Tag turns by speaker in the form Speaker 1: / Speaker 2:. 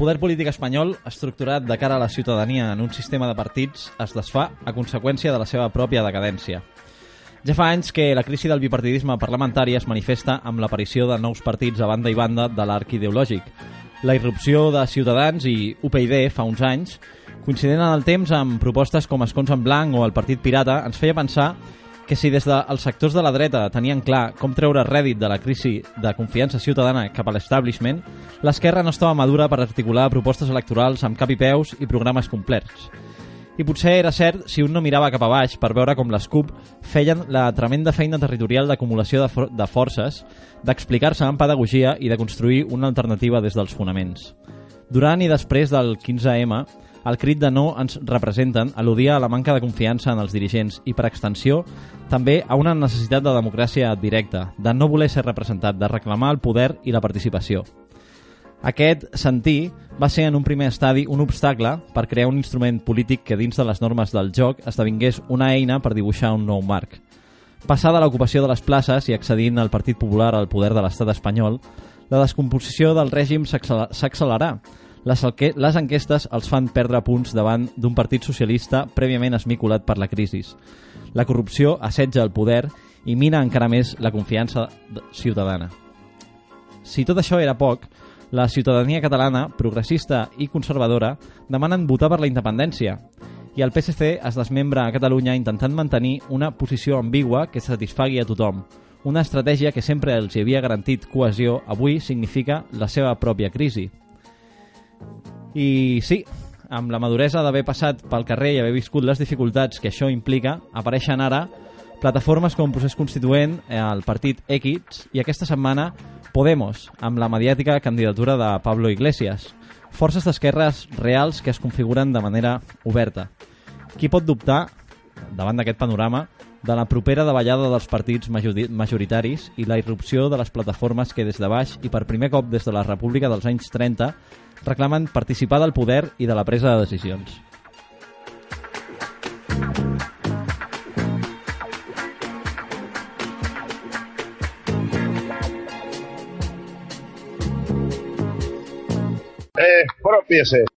Speaker 1: Poder polític espanyol, estructurat de cara a la ciutadania en un sistema de partits, es desfà a conseqüència de la seva pròpia decadència. Ja fa anys que la crisi del bipartidisme parlamentari es manifesta amb l'aparició de nous partits a banda i banda de l'arc ideològic. La irrupció de Ciutadans i UPyD fa uns anys, coincident en el temps amb propostes com Escons en Blanc o el Partit Pirata, ens feia pensar que si des dels sectors de la dreta tenien clar com treure rèdit de la crisi de confiança ciutadana cap a l'establishment, l'esquerra no estava madura per articular propostes electorals amb cap i peus i programes complets. I potser era cert si un no mirava cap a baix per veure com les CUP feien la tremenda feina territorial d'acumulació de, for de forces, d'explicar-se en pedagogia i de construir una alternativa des dels fonaments. Durant i després del 15M, el crit de no ens representen al·ludia a la manca de confiança en els dirigents i, per extensió, també a una necessitat de democràcia directa, de no voler ser representat, de reclamar el poder i la participació. Aquest sentir va ser en un primer estadi un obstacle per crear un instrument polític que dins de les normes del joc esdevingués una eina per dibuixar un nou marc. Passada l'ocupació de les places i accedint al Partit Popular al poder de l'estat espanyol, la descomposició del règim s'accelerà, les, les enquestes els fan perdre punts davant d'un partit socialista prèviament esmiculat per la crisi. La corrupció assetja el poder i mina encara més la confiança ciutadana. Si tot això era poc, la ciutadania catalana, progressista i conservadora, demanen votar per la independència i el PSC es desmembra a Catalunya intentant mantenir una posició ambigua que satisfagui a tothom. Una estratègia que sempre els havia garantit cohesió avui significa la seva pròpia crisi. I sí, amb la maduresa d'haver passat pel carrer i haver viscut les dificultats que això implica, apareixen ara plataformes com Procés Constituent, el partit X i aquesta setmana Podemos, amb la mediàtica candidatura de Pablo Iglesias. Forces d'esquerres reals que es configuren de manera oberta. Qui pot dubtar, davant d'aquest panorama, de la propera davallada dels partits majoritaris i la irrupció de les plataformes que des de baix i per primer cop des de la República dels anys 30 reclamen participar del poder i de la presa de decisions.
Speaker 2: Eh, propiese.